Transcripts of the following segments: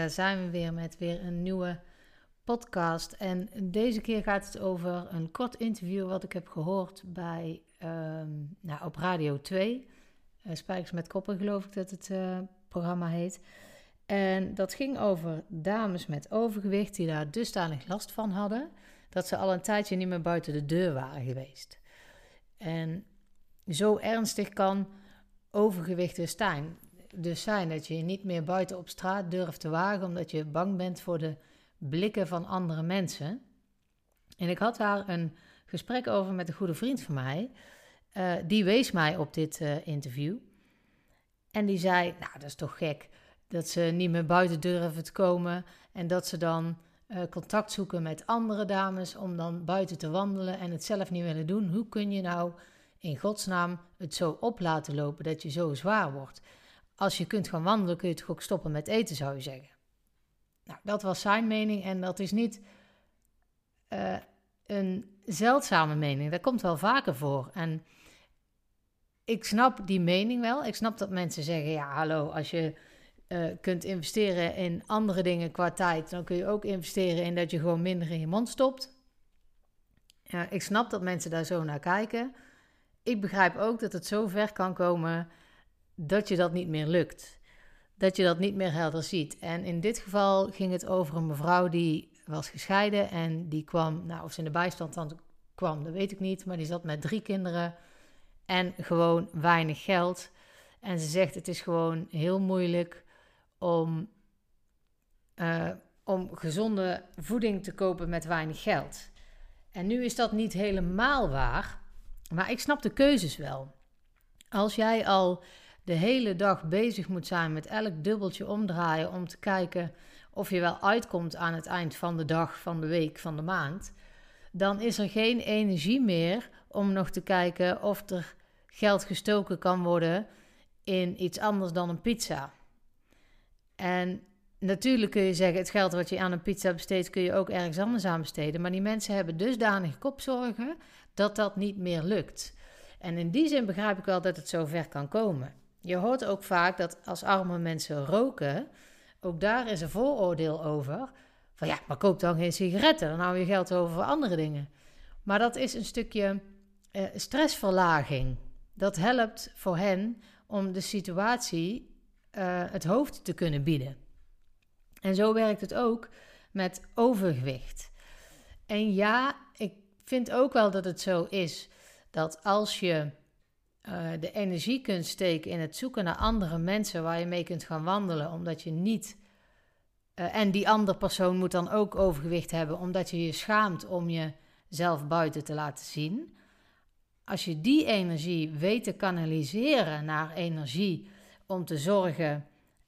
Daar zijn we weer met weer een nieuwe podcast. En deze keer gaat het over een kort interview wat ik heb gehoord bij, ehm, nou, op Radio 2. Uh, Spijkers met Koppen geloof ik dat het uh, programma heet. En dat ging over dames met overgewicht die daar dusdanig last van hadden... dat ze al een tijdje niet meer buiten de deur waren geweest. En zo ernstig kan overgewicht dus zijn dus zijn dat je je niet meer buiten op straat durft te wagen omdat je bang bent voor de blikken van andere mensen. En ik had daar een gesprek over met een goede vriend van mij. Uh, die wees mij op dit uh, interview. En die zei: Nou, dat is toch gek dat ze niet meer buiten durven te komen. En dat ze dan uh, contact zoeken met andere dames om dan buiten te wandelen en het zelf niet willen doen. Hoe kun je nou in godsnaam het zo op laten lopen dat je zo zwaar wordt? Als je kunt gaan wandelen, kun je toch ook stoppen met eten, zou je zeggen. Nou, dat was zijn mening en dat is niet uh, een zeldzame mening. Dat komt wel vaker voor. En ik snap die mening wel. Ik snap dat mensen zeggen: ja, hallo, als je uh, kunt investeren in andere dingen qua tijd, dan kun je ook investeren in dat je gewoon minder in je mond stopt. Ja, ik snap dat mensen daar zo naar kijken. Ik begrijp ook dat het zo ver kan komen dat je dat niet meer lukt. Dat je dat niet meer helder ziet. En in dit geval ging het over een mevrouw die was gescheiden en die kwam, nou of ze in de bijstand dan kwam, dat weet ik niet, maar die zat met drie kinderen en gewoon weinig geld. En ze zegt: Het is gewoon heel moeilijk om, uh, om gezonde voeding te kopen met weinig geld. En nu is dat niet helemaal waar, maar ik snap de keuzes wel. Als jij al de hele dag bezig moet zijn met elk dubbeltje omdraaien om te kijken of je wel uitkomt aan het eind van de dag, van de week, van de maand, dan is er geen energie meer om nog te kijken of er geld gestoken kan worden in iets anders dan een pizza. En natuurlijk kun je zeggen, het geld wat je aan een pizza besteedt, kun je ook ergens anders aan besteden. Maar die mensen hebben dusdanig kopzorgen dat dat niet meer lukt. En in die zin begrijp ik wel dat het zo ver kan komen. Je hoort ook vaak dat als arme mensen roken, ook daar is een vooroordeel over. Van ja, maar koop dan geen sigaretten, dan hou je geld over voor andere dingen. Maar dat is een stukje eh, stressverlaging. Dat helpt voor hen om de situatie uh, het hoofd te kunnen bieden. En zo werkt het ook met overgewicht. En ja, ik vind ook wel dat het zo is dat als je uh, de energie kunt steken in het zoeken naar andere mensen waar je mee kunt gaan wandelen, omdat je niet. Uh, en die andere persoon moet dan ook overgewicht hebben, omdat je je schaamt om jezelf buiten te laten zien. Als je die energie weet te kanaliseren naar energie om te zorgen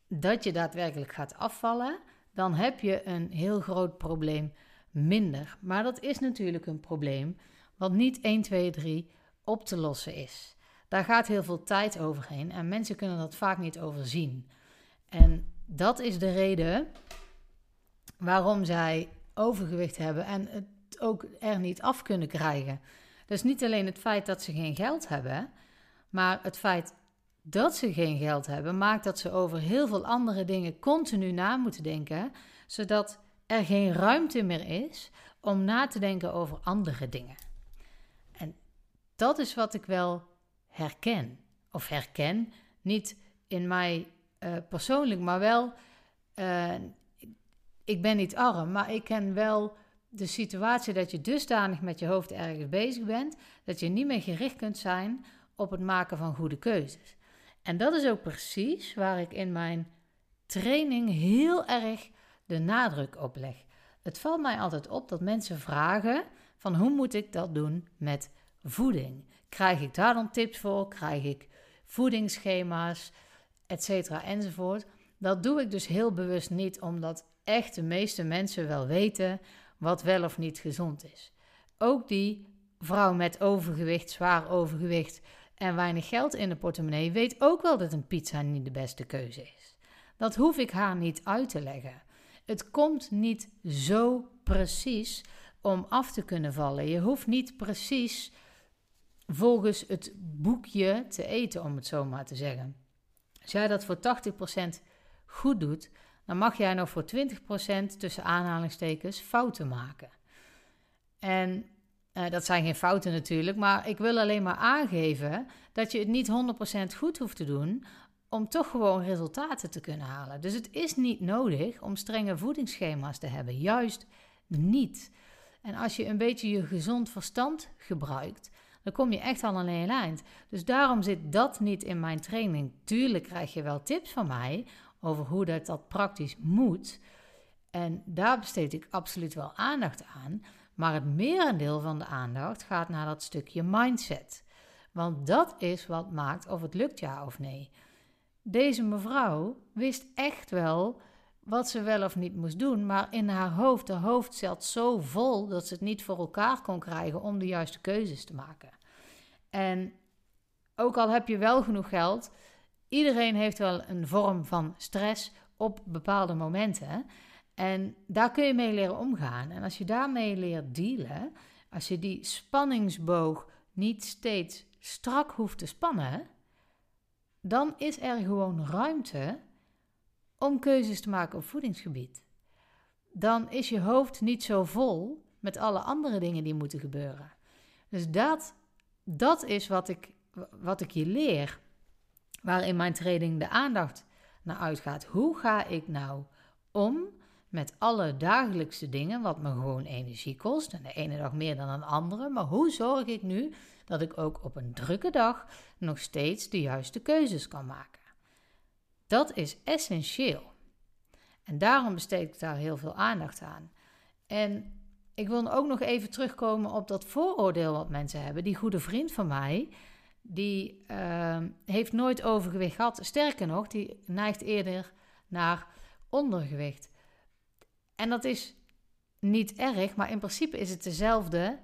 dat je daadwerkelijk gaat afvallen, dan heb je een heel groot probleem minder. Maar dat is natuurlijk een probleem wat niet 1, 2, 3 op te lossen is. Daar gaat heel veel tijd overheen en mensen kunnen dat vaak niet overzien. En dat is de reden waarom zij overgewicht hebben en het ook er niet af kunnen krijgen. Dus niet alleen het feit dat ze geen geld hebben, maar het feit dat ze geen geld hebben maakt dat ze over heel veel andere dingen continu na moeten denken, zodat er geen ruimte meer is om na te denken over andere dingen. En dat is wat ik wel herken. Of herken, niet in mij uh, persoonlijk, maar wel, uh, ik ben niet arm, maar ik ken wel de situatie dat je dusdanig met je hoofd ergens bezig bent, dat je niet meer gericht kunt zijn op het maken van goede keuzes. En dat is ook precies waar ik in mijn training heel erg de nadruk op leg. Het valt mij altijd op dat mensen vragen van hoe moet ik dat doen met voeding? Krijg ik daar dan tips voor? Krijg ik voedingsschema's, et cetera, enzovoort? Dat doe ik dus heel bewust niet, omdat echt de meeste mensen wel weten wat wel of niet gezond is. Ook die vrouw met overgewicht, zwaar overgewicht en weinig geld in de portemonnee weet ook wel dat een pizza niet de beste keuze is. Dat hoef ik haar niet uit te leggen. Het komt niet zo precies om af te kunnen vallen. Je hoeft niet precies volgens het boekje te eten, om het zo maar te zeggen. Als jij dat voor 80% goed doet, dan mag jij nog voor 20% tussen aanhalingstekens fouten maken. En uh, dat zijn geen fouten natuurlijk, maar ik wil alleen maar aangeven dat je het niet 100% goed hoeft te doen om toch gewoon resultaten te kunnen halen. Dus het is niet nodig om strenge voedingsschema's te hebben, juist niet. En als je een beetje je gezond verstand gebruikt, dan kom je echt al een hele eind. Dus daarom zit dat niet in mijn training. Tuurlijk krijg je wel tips van mij over hoe dat, dat praktisch moet. En daar besteed ik absoluut wel aandacht aan. Maar het merendeel van de aandacht gaat naar dat stukje mindset. Want dat is wat maakt of het lukt ja of nee. Deze mevrouw wist echt wel wat ze wel of niet moest doen, maar in haar hoofd, de hoofd zat zo vol dat ze het niet voor elkaar kon krijgen om de juiste keuzes te maken. En ook al heb je wel genoeg geld, iedereen heeft wel een vorm van stress op bepaalde momenten. En daar kun je mee leren omgaan. En als je daarmee leert dealen, als je die spanningsboog niet steeds strak hoeft te spannen, dan is er gewoon ruimte om keuzes te maken op voedingsgebied. Dan is je hoofd niet zo vol met alle andere dingen die moeten gebeuren. Dus dat, dat is wat ik, wat ik je leer, waar in mijn training de aandacht naar uitgaat. Hoe ga ik nou om met alle dagelijkse dingen, wat me gewoon energie kost, en de ene dag meer dan een andere, maar hoe zorg ik nu dat ik ook op een drukke dag nog steeds de juiste keuzes kan maken? Dat is essentieel. En daarom besteed ik daar heel veel aandacht aan. En ik wil ook nog even terugkomen op dat vooroordeel wat mensen hebben. Die goede vriend van mij, die uh, heeft nooit overgewicht gehad. Sterker nog, die neigt eerder naar ondergewicht. En dat is niet erg, maar in principe is het dezelfde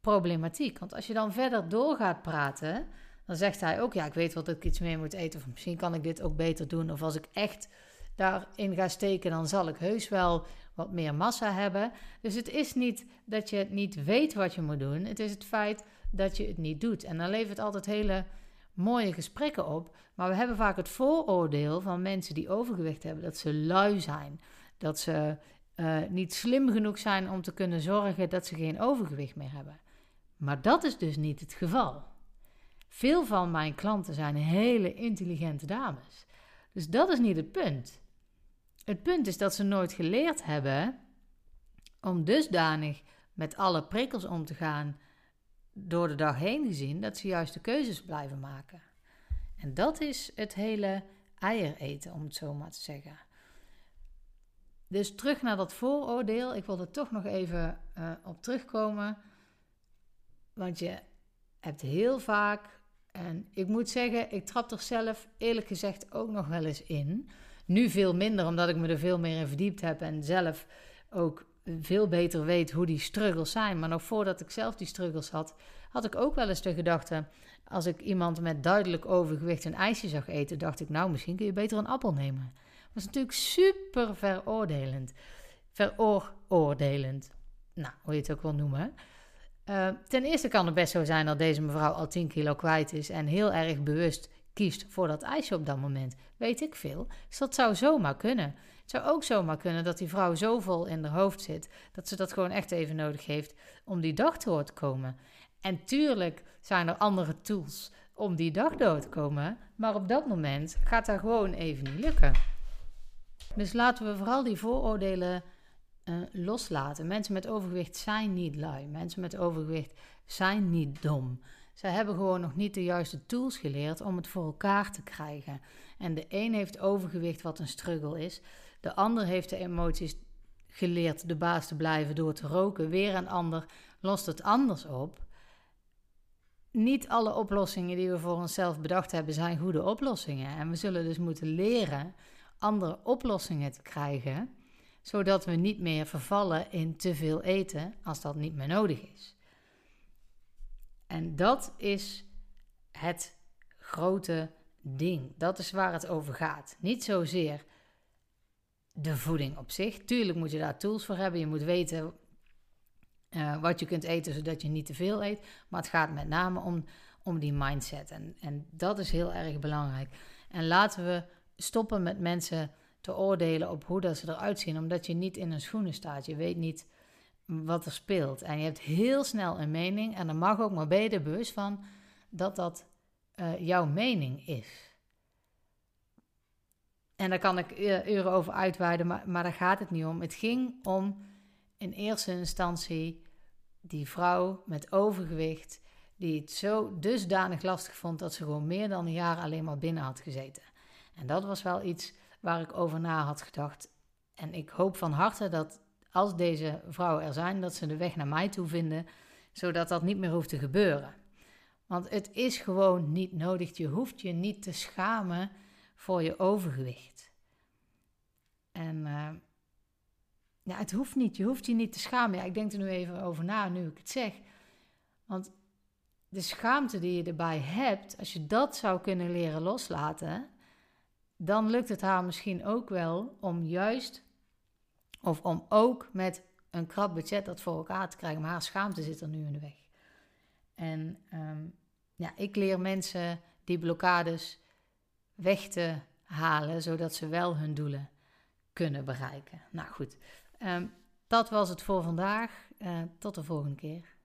problematiek. Want als je dan verder door gaat praten, dan zegt hij ook: Ja, ik weet wel dat ik iets meer moet eten. Of misschien kan ik dit ook beter doen. Of als ik echt daarin ga steken, dan zal ik heus wel wat meer massa hebben. Dus het is niet dat je niet weet wat je moet doen. Het is het feit dat je het niet doet. En dan levert altijd hele mooie gesprekken op. Maar we hebben vaak het vooroordeel van mensen die overgewicht hebben dat ze lui zijn. Dat ze uh, niet slim genoeg zijn om te kunnen zorgen dat ze geen overgewicht meer hebben. Maar dat is dus niet het geval. Veel van mijn klanten zijn hele intelligente dames. Dus dat is niet het punt. Het punt is dat ze nooit geleerd hebben om dusdanig met alle prikkels om te gaan door de dag heen gezien, dat ze juist de keuzes blijven maken. En dat is het hele eier eten, om het zo maar te zeggen. Dus terug naar dat vooroordeel. Ik wil er toch nog even uh, op terugkomen. Want je hebt heel vaak, en ik moet zeggen, ik trap er zelf eerlijk gezegd ook nog wel eens in. Nu veel minder, omdat ik me er veel meer in verdiept heb en zelf ook veel beter weet hoe die struggles zijn. Maar nog voordat ik zelf die struggles had, had ik ook wel eens de gedachte: als ik iemand met duidelijk overgewicht een ijsje zag eten, dacht ik, nou, misschien kun je beter een appel nemen. Dat is natuurlijk super veroordelend. Veroordelend. Nou, hoe je het ook wil noemen. Uh, ten eerste kan het best zo zijn dat deze mevrouw al 10 kilo kwijt is en heel erg bewust kiest voor dat ijsje op dat moment. Weet ik veel. Dus dat zou zomaar kunnen. Het zou ook zomaar kunnen dat die vrouw zo vol in haar hoofd zit dat ze dat gewoon echt even nodig heeft om die dag door te komen. En tuurlijk zijn er andere tools om die dag door te komen, maar op dat moment gaat dat gewoon even niet lukken. Dus laten we vooral die vooroordelen uh, loslaten. Mensen met overgewicht zijn niet lui. Mensen met overgewicht zijn niet dom. Ze hebben gewoon nog niet de juiste tools geleerd om het voor elkaar te krijgen. En de een heeft overgewicht wat een struggle is. De ander heeft de emoties geleerd de baas te blijven door te roken. Weer een ander lost het anders op. Niet alle oplossingen die we voor onszelf bedacht hebben zijn goede oplossingen. En we zullen dus moeten leren andere oplossingen te krijgen, zodat we niet meer vervallen in te veel eten als dat niet meer nodig is. En dat is het grote ding. Dat is waar het over gaat. Niet zozeer de voeding op zich. Tuurlijk moet je daar tools voor hebben. Je moet weten uh, wat je kunt eten zodat je niet te veel eet. Maar het gaat met name om, om die mindset. En, en dat is heel erg belangrijk. En laten we stoppen met mensen te oordelen op hoe dat ze eruit zien, omdat je niet in hun schoenen staat. Je weet niet wat er speelt. En je hebt heel snel een mening, en dan mag ook, maar ben je er bewust van dat dat uh, jouw mening is. En daar kan ik uren over uitweiden, maar, maar daar gaat het niet om. Het ging om in eerste instantie die vrouw met overgewicht, die het zo dusdanig lastig vond dat ze gewoon meer dan een jaar alleen maar binnen had gezeten. En dat was wel iets waar ik over na had gedacht. En ik hoop van harte dat als deze vrouwen er zijn, dat ze de weg naar mij toe vinden, zodat dat niet meer hoeft te gebeuren. Want het is gewoon niet nodig. Je hoeft je niet te schamen voor je overgewicht. En uh, ja, het hoeft niet. Je hoeft je niet te schamen. Ja, ik denk er nu even over na, nu ik het zeg. Want de schaamte die je erbij hebt, als je dat zou kunnen leren loslaten, dan lukt het haar misschien ook wel om juist, of om ook met een krap budget dat voor elkaar te krijgen. Maar haar schaamte zit er nu in de weg. En um, ja, ik leer mensen die blokkades weg te halen, zodat ze wel hun doelen kunnen bereiken. Nou goed, um, dat was het voor vandaag. Uh, tot de volgende keer.